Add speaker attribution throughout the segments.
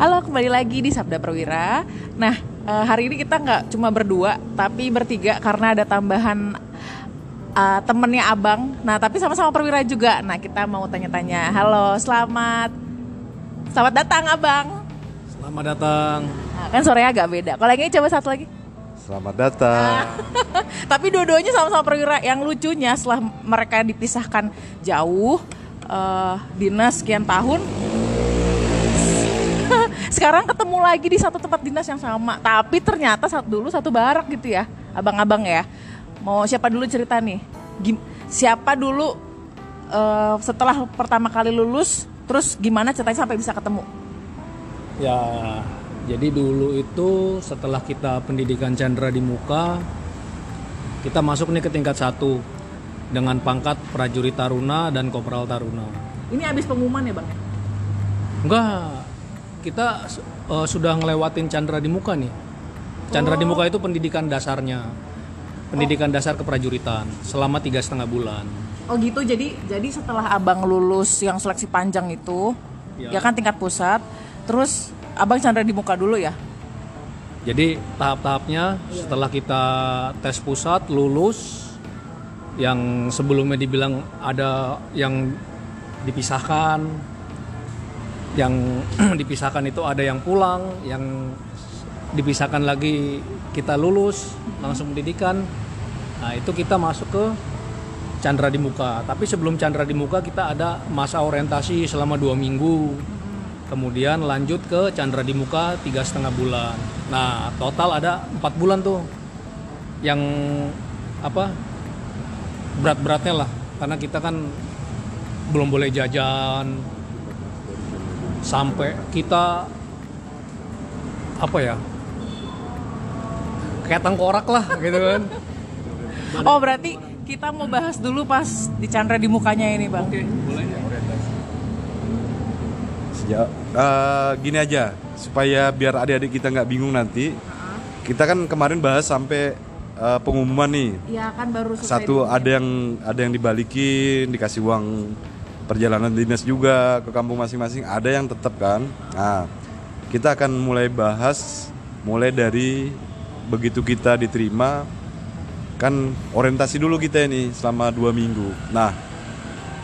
Speaker 1: Halo, kembali lagi di Sabda Perwira. Nah, eh, hari ini kita nggak cuma berdua, tapi bertiga karena ada tambahan eh, temennya abang. Nah, tapi sama-sama perwira juga. Nah, kita mau tanya-tanya. Halo, selamat, selamat datang abang.
Speaker 2: Selamat datang.
Speaker 1: Nah, kan suaranya agak beda. Kalau yang ini coba satu lagi.
Speaker 3: Selamat datang.
Speaker 1: Tapi dua-duanya sama-sama perwira. Yang lucunya setelah mereka dipisahkan jauh, eh, dinas sekian tahun, sekarang ketemu lagi di satu tempat dinas yang sama. Tapi ternyata satu dulu satu barak gitu ya, abang-abang ya. Mau siapa dulu cerita nih? Gim- siapa dulu eh, setelah pertama kali lulus, terus gimana ceritanya sampai bisa ketemu?
Speaker 2: Ya, jadi dulu itu setelah kita pendidikan Chandra di muka, kita masuk nih ke tingkat satu dengan pangkat prajurit Taruna dan Kopral Taruna.
Speaker 1: Ini habis pengumuman ya bang?
Speaker 2: Enggak, kita eh, sudah ngelewatin Chandra di muka nih. Chandra di muka itu pendidikan dasarnya, pendidikan dasar keprajuritan selama tiga setengah bulan.
Speaker 1: Oh gitu, jadi jadi setelah abang lulus yang seleksi panjang itu,
Speaker 2: Ya.
Speaker 1: ya kan tingkat pusat, terus abang Chandra di muka dulu ya?
Speaker 2: Jadi tahap-tahapnya setelah kita tes pusat lulus yang sebelumnya dibilang ada yang dipisahkan yang dipisahkan itu ada yang pulang yang dipisahkan lagi kita lulus langsung pendidikan. Nah itu kita masuk ke Chandra di muka. Tapi sebelum Chandra di muka kita ada masa orientasi selama dua minggu. Kemudian lanjut ke Chandra di muka tiga setengah bulan. Nah total ada empat bulan tuh yang apa berat-beratnya lah. Karena kita kan belum boleh jajan sampai kita apa ya kayak tengkorak lah gitu kan
Speaker 1: Oh berarti kita mau bahas dulu pas di Chandra di mukanya ini bang.
Speaker 2: boleh
Speaker 3: Sejak eh, gini aja supaya biar adik-adik kita nggak bingung nanti. Kita kan kemarin bahas sampai eh, pengumuman nih.
Speaker 1: Iya kan baru
Speaker 3: Satu ada yang ada yang dibalikin, dikasih uang perjalanan dinas juga ke kampung masing-masing. Ada yang tetap kan. Nah, kita akan mulai bahas mulai dari begitu kita diterima kan orientasi dulu kita ini selama dua minggu. Nah,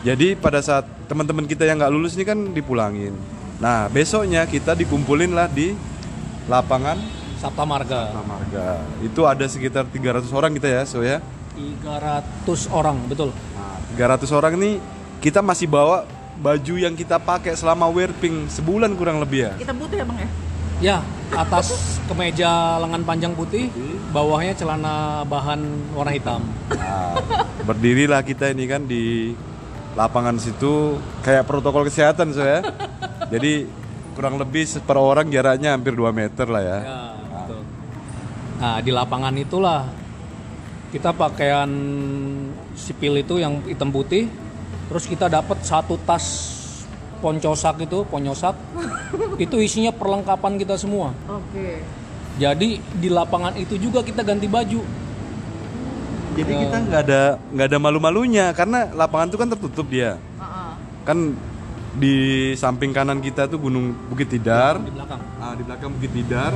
Speaker 3: jadi pada saat teman-teman kita yang nggak lulus ini kan dipulangin. Nah, besoknya kita dikumpulin lah di lapangan
Speaker 2: Sabta Marga
Speaker 3: Marga. Itu ada sekitar 300 orang kita ya, so ya.
Speaker 2: 300 orang betul
Speaker 3: Nah, 300 orang ini kita masih bawa baju yang kita pakai selama werping sebulan kurang lebih ya.
Speaker 1: Kita butuh ya bang ya.
Speaker 2: ya atas kemeja lengan panjang putih bawahnya celana bahan warna hitam
Speaker 3: Nah, berdirilah kita ini kan di lapangan situ kayak protokol kesehatan so ya. Jadi kurang lebih per orang jaraknya hampir 2 meter lah ya.
Speaker 2: Ya, betul. Nah, di lapangan itulah kita pakaian sipil itu yang hitam putih, terus kita dapat satu tas poncosak itu, ponyosak. itu isinya perlengkapan kita semua.
Speaker 1: Oke.
Speaker 2: Jadi di lapangan itu juga kita ganti baju.
Speaker 3: Jadi kita nggak ada nggak ada malu-malunya karena lapangan itu kan tertutup dia. Kan di samping kanan kita tuh Gunung Bukit Tidar.
Speaker 2: di belakang.
Speaker 3: Ah, di belakang Bukit Tidar.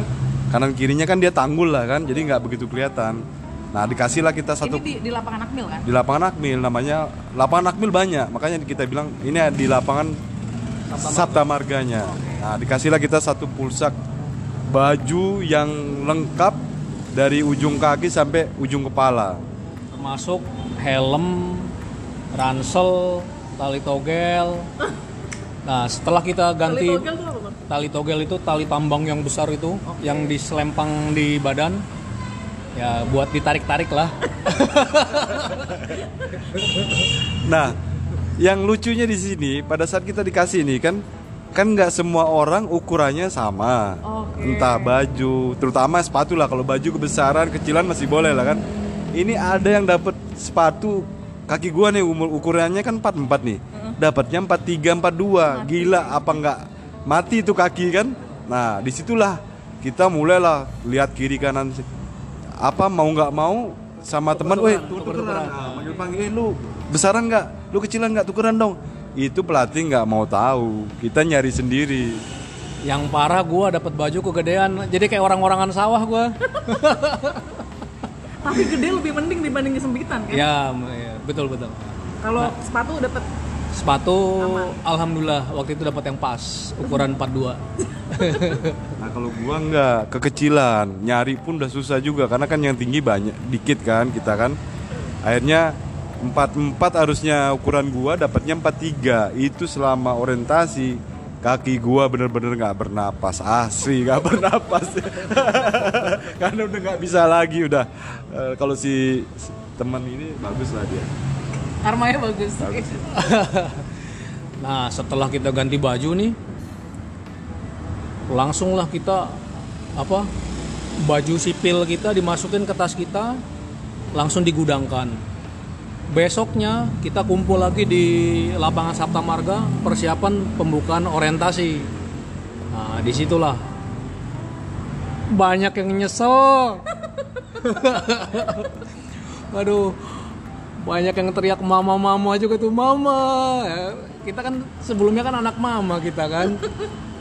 Speaker 3: Kanan kirinya kan dia tanggul lah kan, jadi nggak begitu kelihatan. Nah dikasihlah kita satu
Speaker 1: Ini di, di lapangan Akmil kan?
Speaker 3: di lapangan Akmil namanya lapangan Akmil banyak makanya kita bilang ini di lapangan Sabta Marganya nah dikasihlah kita satu pulsak baju yang lengkap dari ujung kaki sampai ujung kepala
Speaker 2: Termasuk helm, ransel, tali togel. Nah, setelah kita ganti
Speaker 1: Togel tuh apa bang?
Speaker 2: tali togel itu tali tambang yang besar itu yang diselempang di badan ya buat ditarik-tarik lah.
Speaker 3: Nah yang lucunya di sini pada saat kita dikasih ini kan kan nggak semua orang ukurannya sama.
Speaker 1: Oke.
Speaker 3: entah baju terutama sepatu lah. Kalau baju kebesaran kecilan masih boleh lah kan. Ini ada yang dapat sepatu kaki gua nih umur ukurannya kan 44 nih. Dapatnya 43 42 gila apa nggak mati itu kaki kan? Nah di situlah kita mulailah lihat kiri kanan apa mau nggak mau sama teman, weh tukeran, Nah, panggil panggil, eh lu besaran nggak, lu kecilan nggak tukeran dong. Itu pelatih nggak mau tahu, kita nyari sendiri.
Speaker 2: Yang parah gua dapat baju kegedean. Jadi kayak orang-orangan sawah gua.
Speaker 1: Tapi gede lebih mending dibanding kesempitan kan?
Speaker 2: ya, ya, betul betul.
Speaker 1: Kalau sepatu dapat
Speaker 2: Sepatu alhamdulillah waktu itu dapat yang pas, ukuran 42.
Speaker 3: Nah kalau gua nggak kekecilan, nyari pun udah susah juga karena kan yang tinggi banyak dikit kan kita kan. Akhirnya 44 harusnya ukuran gua dapatnya 43. Itu selama orientasi kaki gua bener-bener nggak bernapas asli nggak bernapas karena udah nggak bisa lagi udah Eh, kalau si si teman ini bagus lah dia
Speaker 1: karmanya bagus.
Speaker 2: Nah, setelah kita ganti baju nih, langsunglah kita apa? Baju sipil kita dimasukin ke tas kita, langsung digudangkan. Besoknya kita kumpul lagi di lapangan Sabta Marga persiapan pembukaan orientasi. Nah, di situlah banyak yang nyesel. Aduh, banyak yang teriak mama mama juga tuh mama kita kan sebelumnya kan anak mama kita kan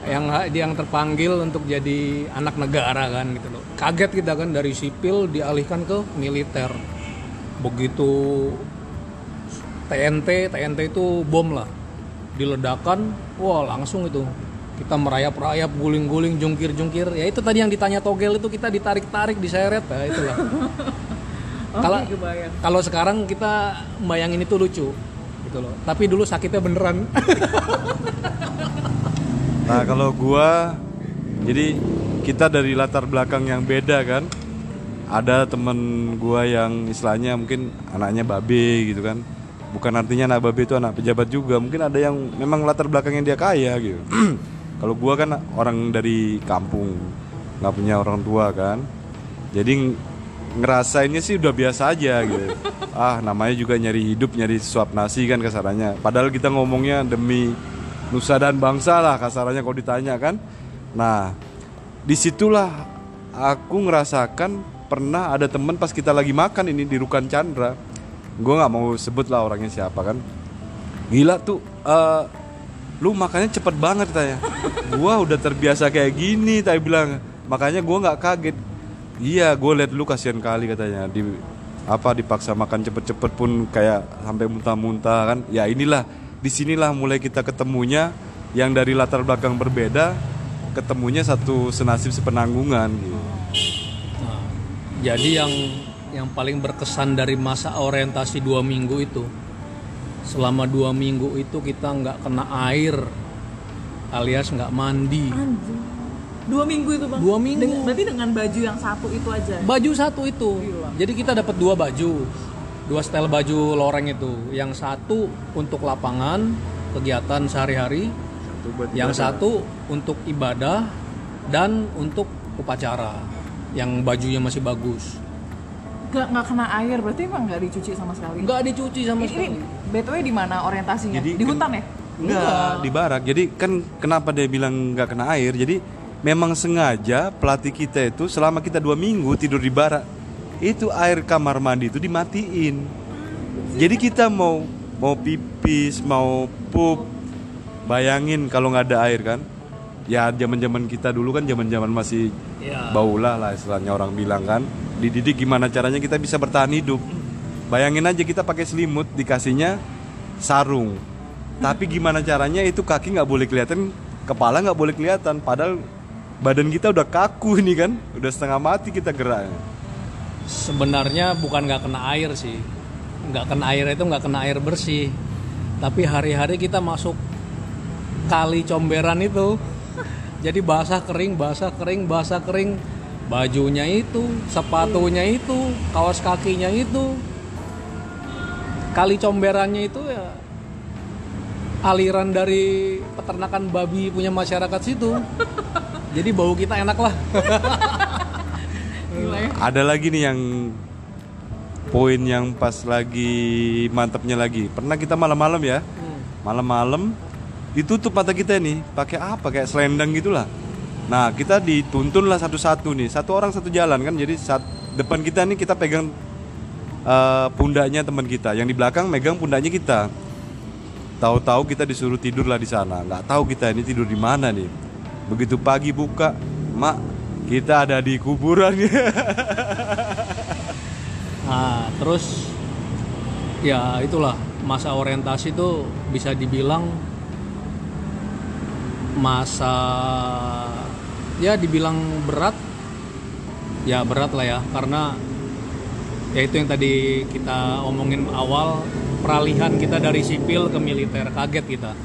Speaker 2: yang yang terpanggil untuk jadi anak negara kan gitu loh. Kaget kita kan dari sipil dialihkan ke militer. Begitu TNT TNT itu bom lah. Diledakan wah langsung itu. Kita merayap-rayap guling-guling jungkir-jungkir. Ya itu tadi yang ditanya togel itu kita ditarik-tarik diseret ya itulah. Kalau kalau sekarang kita bayangin itu lucu gitu loh. Tapi dulu sakitnya beneran
Speaker 3: Nah kalau gua jadi kita dari latar belakang yang beda kan. Ada temen gua yang istilahnya mungkin anaknya babe gitu kan. Bukan artinya anak babe itu anak pejabat juga. Mungkin ada yang memang latar belakangnya dia kaya gitu. kalau gua kan orang dari kampung, nggak punya orang tua kan. Jadi ng- ngerasainnya sih udah biasa aja gitu. Ah namanya juga nyari hidup, nyari suap nasi kan kasarannya. Padahal kita ngomongnya demi nusa dan bangsa lah kasarannya kalau ditanya kan. Nah, di situlah aku ngerasakan pernah ada temen pas kita lagi makan ini di Rukan Chandra. Gue nggak mau sebut lah orangnya siapa kan. Gila tuh, eh, lu makannya cepet banget katanya. Gua udah terbiasa kayak gini, tapi bilang makanya gua nggak kaget. Iya, gue liat lu kasihan kali katanya di apa dipaksa makan cepet-cepet pun kayak sampai muntah-muntah kan. Ya inilah di sinilah mulai kita ketemunya yang dari latar belakang berbeda ketemunya satu senasib sepenanggungan gitu.
Speaker 2: Nah, jadi yang yang paling berkesan dari masa orientasi dua minggu itu, selama dua minggu itu kita nggak kena air, alias nggak mandi.
Speaker 1: Anjing. Dua minggu itu bang.
Speaker 2: Dua minggu.
Speaker 1: Deng- berarti dengan baju yang satu itu aja.
Speaker 2: Baju satu itu,
Speaker 1: Gila.
Speaker 2: jadi kita dapat dua baju, dua style baju loreng itu. Yang satu untuk lapangan kegiatan sehari-hari, yang satu untuk ibadah dan untuk upacara. Yang bajunya masih bagus.
Speaker 1: Gak, nggak kena air, berarti emang nggak dicuci sama sekali.
Speaker 2: Nggak dicuci sama
Speaker 1: Ini, ini
Speaker 2: sekali.
Speaker 1: BTW di mana orientasinya?
Speaker 3: Jadi
Speaker 1: di hutan ya?
Speaker 3: Enggak, di barak. Jadi kan kenapa dia bilang nggak kena air? Jadi memang sengaja pelatih kita itu selama kita dua minggu tidur di barak itu air kamar mandi itu dimatiin. Jadi kita mau mau pipis, mau pup, bayangin kalau nggak ada air kan? Ya zaman zaman kita dulu kan zaman zaman masih
Speaker 2: Ya.
Speaker 3: baulah lah istilahnya orang bilang kan. Dididik gimana caranya kita bisa bertahan hidup. Bayangin aja kita pakai selimut dikasihnya sarung. Tapi gimana caranya itu kaki nggak boleh kelihatan, kepala nggak boleh kelihatan. Padahal badan kita udah kaku ini kan, udah setengah mati kita gerak.
Speaker 2: Sebenarnya bukan nggak kena air sih, nggak kena air itu nggak kena air bersih. Tapi hari-hari kita masuk kali comberan itu, jadi basah kering, basah kering, basah kering. Bajunya itu, sepatunya itu, kaos kakinya itu, kali comberannya itu ya aliran dari peternakan babi punya masyarakat situ. Jadi bau kita enak lah.
Speaker 3: Ada lagi nih yang poin yang pas lagi mantapnya lagi. Pernah kita malam-malam ya, malam-malam ditutup mata kita nih, pakai apa? Kayak selendang gitulah. Nah kita dituntun lah satu-satu nih, satu orang satu jalan kan. Jadi saat depan kita nih kita pegang eh, pundaknya teman kita, yang di belakang megang pundaknya kita. Tahu-tahu kita disuruh tidur lah di sana. Nggak tahu kita ini tidur di mana nih. begitu pagi buka mak kita ada di kuburan.
Speaker 2: Nah, terus ya itulah masa orientasi itu bisa dibilang masa ya dibilang berat. Ya berat lah ya karena ya itu yang tadi kita omongin awal peralihan kita dari sipil ke militer kaget kita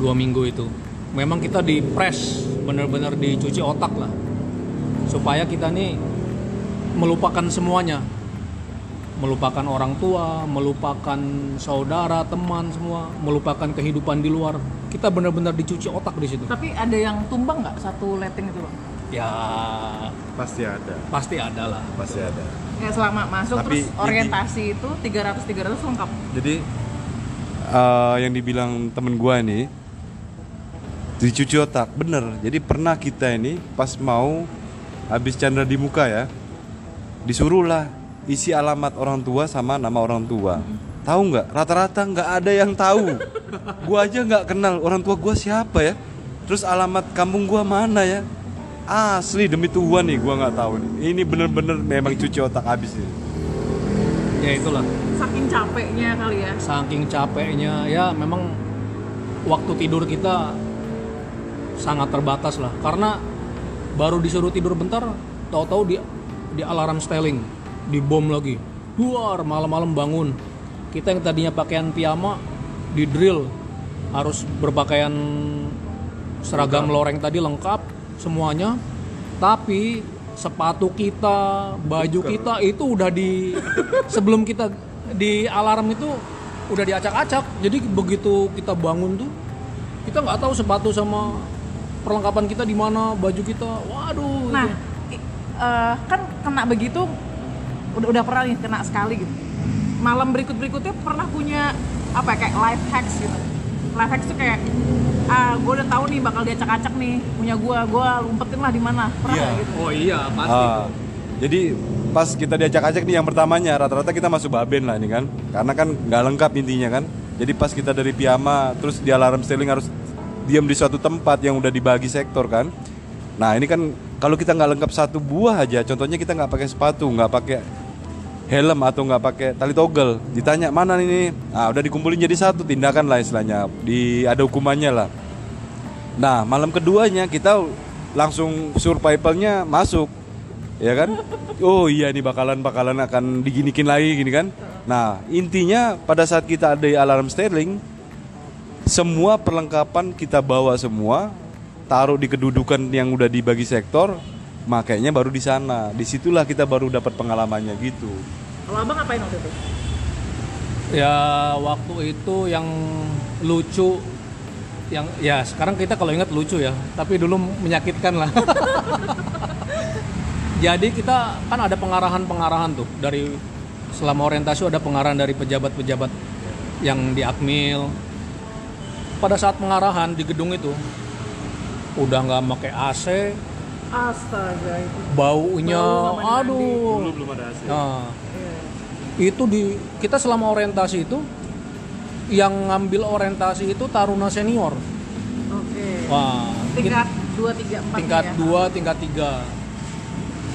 Speaker 2: dua minggu itu. Memang kita di press bener-bener dicuci otak lah supaya kita nih melupakan semuanya melupakan orang tua, melupakan saudara, teman semua, melupakan kehidupan di luar. Kita benar-benar dicuci otak di situ.
Speaker 1: Tapi ada yang tumbang nggak satu letting itu bang?
Speaker 2: Ya
Speaker 3: pasti ada
Speaker 2: pasti ada lah.
Speaker 3: pasti ada
Speaker 1: Ya selama masuk
Speaker 3: Tapi
Speaker 1: terus
Speaker 3: ini-
Speaker 1: orientasi itu 300 300 lengkap.
Speaker 3: jadi eh, yang dibilang temen gua ini dicuci otak bener jadi pernah kita ini pas mau habis chandra di muka ya disuruh lah isi alamat orang tua sama nama orang tua. Tahu nggak? Rata-rata nggak ada yang tahu. Gua aja nggak kenal orang tua gua siapa ya. Terus alamat kampung gua mana ya? Asli demi Tuhan nih gua nggak tahu nih. Ini bener-bener memang cuci otak habis nih
Speaker 2: Ya itulah.
Speaker 1: Saking capeknya kali ya.
Speaker 2: Saking capeknya. Ya memang waktu tidur kita sangat terbatas lah. Karena baru disuruh tidur bentar tahu-tahu di di alarm styling dibom lagi. Luar malam-malam bangun. Kita yang tadinya pakaian piyama di drill harus berpakaian seragam loreng tadi lengkap semuanya. Tapi sepatu kita baju kita itu udah di sebelum kita di alarm itu udah diacak-acak. Jadi begitu kita bangun tuh kita nggak tahu sepatu sama perlengkapan kita di mana baju kita waduh
Speaker 1: Nah,
Speaker 2: itu.
Speaker 1: i- eh, kan kena begitu udah udah pernah nih kena sekali gitu. Malam berikut berikutnya pernah punya apa ya kayak life hacks gitu. Life hacks tuh kayak ah gue udah tahu nih bakal diacak-acak nih punya gue, gue lumpetin lah di mana. Pernah nggak gitu?
Speaker 2: oh iya pasti
Speaker 3: Ah, jadi pas kita diajak-ajak nih yang pertamanya rata-rata kita masuk baben lah ini kan karena kan nggak lengkap intinya kan jadi pas kita dari piyama terus di alarm styling harus diam di suatu tempat yang udah dibagi sektor kan nah ini kan kalau kita nggak lengkap satu buah aja contohnya kita nggak pakai sepatu nggak pakai helm atau nggak pakai tali togel ditanya mana ini ah udah dikumpulin jadi satu tindakan lah istilahnya di ada hukumannya lah Nah, malam keduanya kita langsung survivalnya masuk. Ya kan? Oh iya nih bakalan bakalan akan diginikin lagi gini kan. Nah, intinya pada saat kita ada alarm sterling semua perlengkapan kita bawa semua, taruh di kedudukan yang udah dibagi sektor, makanya baru di sana. Di situlah kita baru dapat pengalamannya gitu.
Speaker 1: Kalau abang ngapain waktu itu?
Speaker 2: ya waktu itu yang lucu yang ya sekarang kita kalau ingat lucu ya tapi dulu menyakitkan lah jadi kita kan ada pengarahan-pengarahan tuh dari selama orientasi ada pengarahan dari pejabat-pejabat yang di Akmil pada saat pengarahan di gedung itu udah nggak pakai AC
Speaker 1: Astaga itu.
Speaker 2: baunya
Speaker 1: Bau mandi-mandi.
Speaker 2: aduh
Speaker 3: belum ada AC.
Speaker 2: Nah, itu di kita selama orientasi itu yang ngambil orientasi itu taruna senior.
Speaker 1: Oke.
Speaker 2: Wah,
Speaker 1: Tingkat 2 3 4
Speaker 2: tingkat
Speaker 1: ya.
Speaker 2: 2, tingkat 3.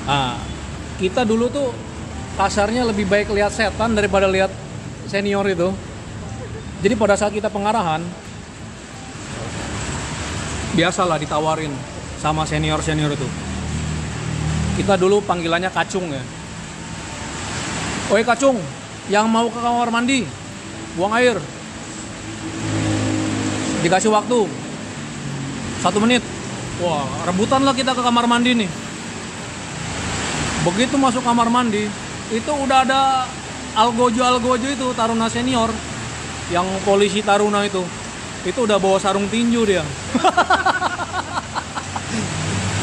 Speaker 2: Nah, kita dulu tuh kasarnya lebih baik lihat setan daripada lihat senior itu. Jadi pada saat kita pengarahan biasalah ditawarin sama senior-senior itu. Kita dulu panggilannya kacung ya. Oi kacung, yang mau ke kamar mandi, buang air. Dikasih waktu satu menit. Wah, rebutan lah kita ke kamar mandi nih. Begitu masuk kamar mandi, itu udah ada algojo algojo itu taruna senior, yang polisi taruna itu, itu udah bawa sarung tinju dia.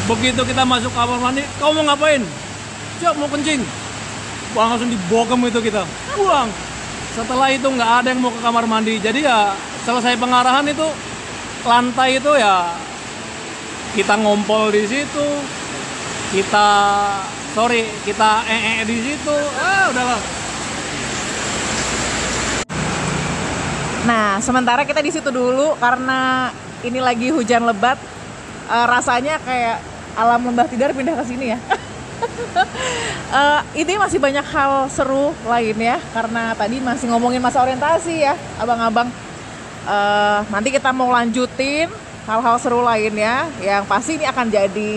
Speaker 2: Begitu kita masuk kamar mandi, kau mau ngapain? Siap mau kencing. Wah langsung dibogem itu kita. Buang. Setelah itu nggak ada yang mau ke kamar mandi. Jadi ya selesai pengarahan itu lantai itu ya kita ngompol di situ. Kita sorry kita ee di situ. Ah udahlah.
Speaker 1: Nah, sementara kita di situ dulu karena ini lagi hujan lebat. eh, rasanya kayak alam lembah tidar pindah ke sini ya. Eh, ini masih banyak hal seru lainnya karena tadi masih ngomongin masa orientasi ya, abang-abang. Eh, nanti kita mau lanjutin hal-hal seru lainnya yang pasti ini akan jadi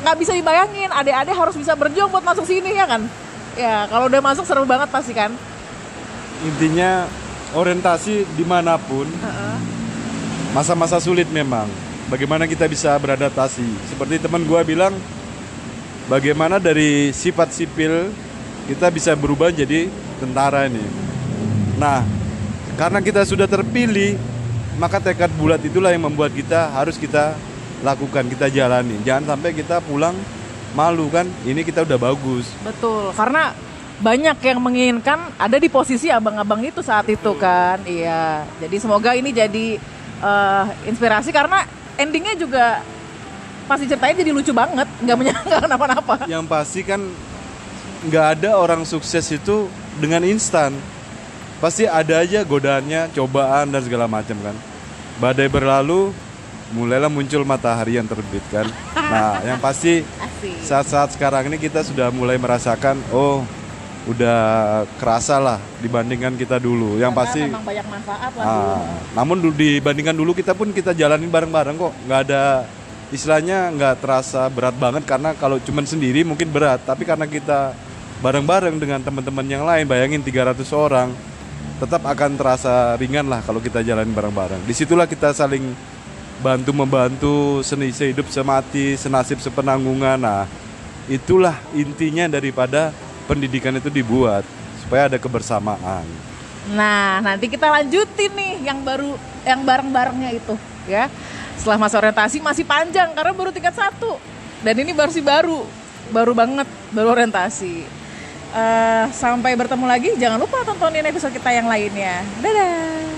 Speaker 1: nggak bisa dibayangin. Adik-adik harus bisa berjuang buat masuk sini ya kan? Ya kalau udah masuk seru banget pasti kan.
Speaker 3: Intinya orientasi di mana pun masa-masa sulit memang. Bagaimana kita bisa beradaptasi? Seperti teman gua bilang, bagaimana dari sifat sipil kita bisa berubah jadi tentara ini. Nah, karena kita sudah terpilih, maka tekad bulat itulah yang membuat kita harus kita lakukan, kita jalani. Jangan sampai kita pulang malu kan, ini kita udah bagus.
Speaker 1: Betul, karena banyak yang menginginkan ada di posisi abang-abang itu saat itu kan. Iya. Jadi semoga ini jadi eh, inspirasi karena endingnya juga pasti ceritanya jadi lucu banget, nggak menyangka kenapa-napa.
Speaker 3: Yang pasti kan nggak ada orang sukses itu dengan instan. Pasti ada aja godaannya, cobaan dan segala macam kan. Badai berlalu, mulailah muncul matahari yang terbit kan. Nah, yang pasti saat-saat sekarang ini kita sudah mulai merasakan, oh udah kerasa lah dibandingkan kita dulu. Yang
Speaker 1: Karena
Speaker 3: pasti
Speaker 1: memang banyak manfaat lah dulu.
Speaker 3: Ah, namun dulu dibandingkan dulu kita pun kita jalanin bareng-bareng kok, nggak ada istilahnya nggak terasa berat banget karena kalau cuman sendiri mungkin berat, tapi karena kita bareng-bareng dengan teman-teman yang lain, bayangin 300 orang, tetap akan terasa ringan lah kalau kita jalanin bareng-bareng. Di situlah kita saling bantu membantu seni sehidup semati, senasib sepenanggungan. Nah, itulah intinya daripada pendidikan itu dibuat supaya ada kebersamaan.
Speaker 1: Nah, nanti kita lanjutin nih yang baru yang bareng-barengnya itu ya. Setelah masa orientasi masih panjang karena baru tingkat satu dan ini baru sih baru, baru banget baru orientasi. Eh, sampai bertemu lagi, jangan lupa tontonin episode kita yang lainnya. Dadah.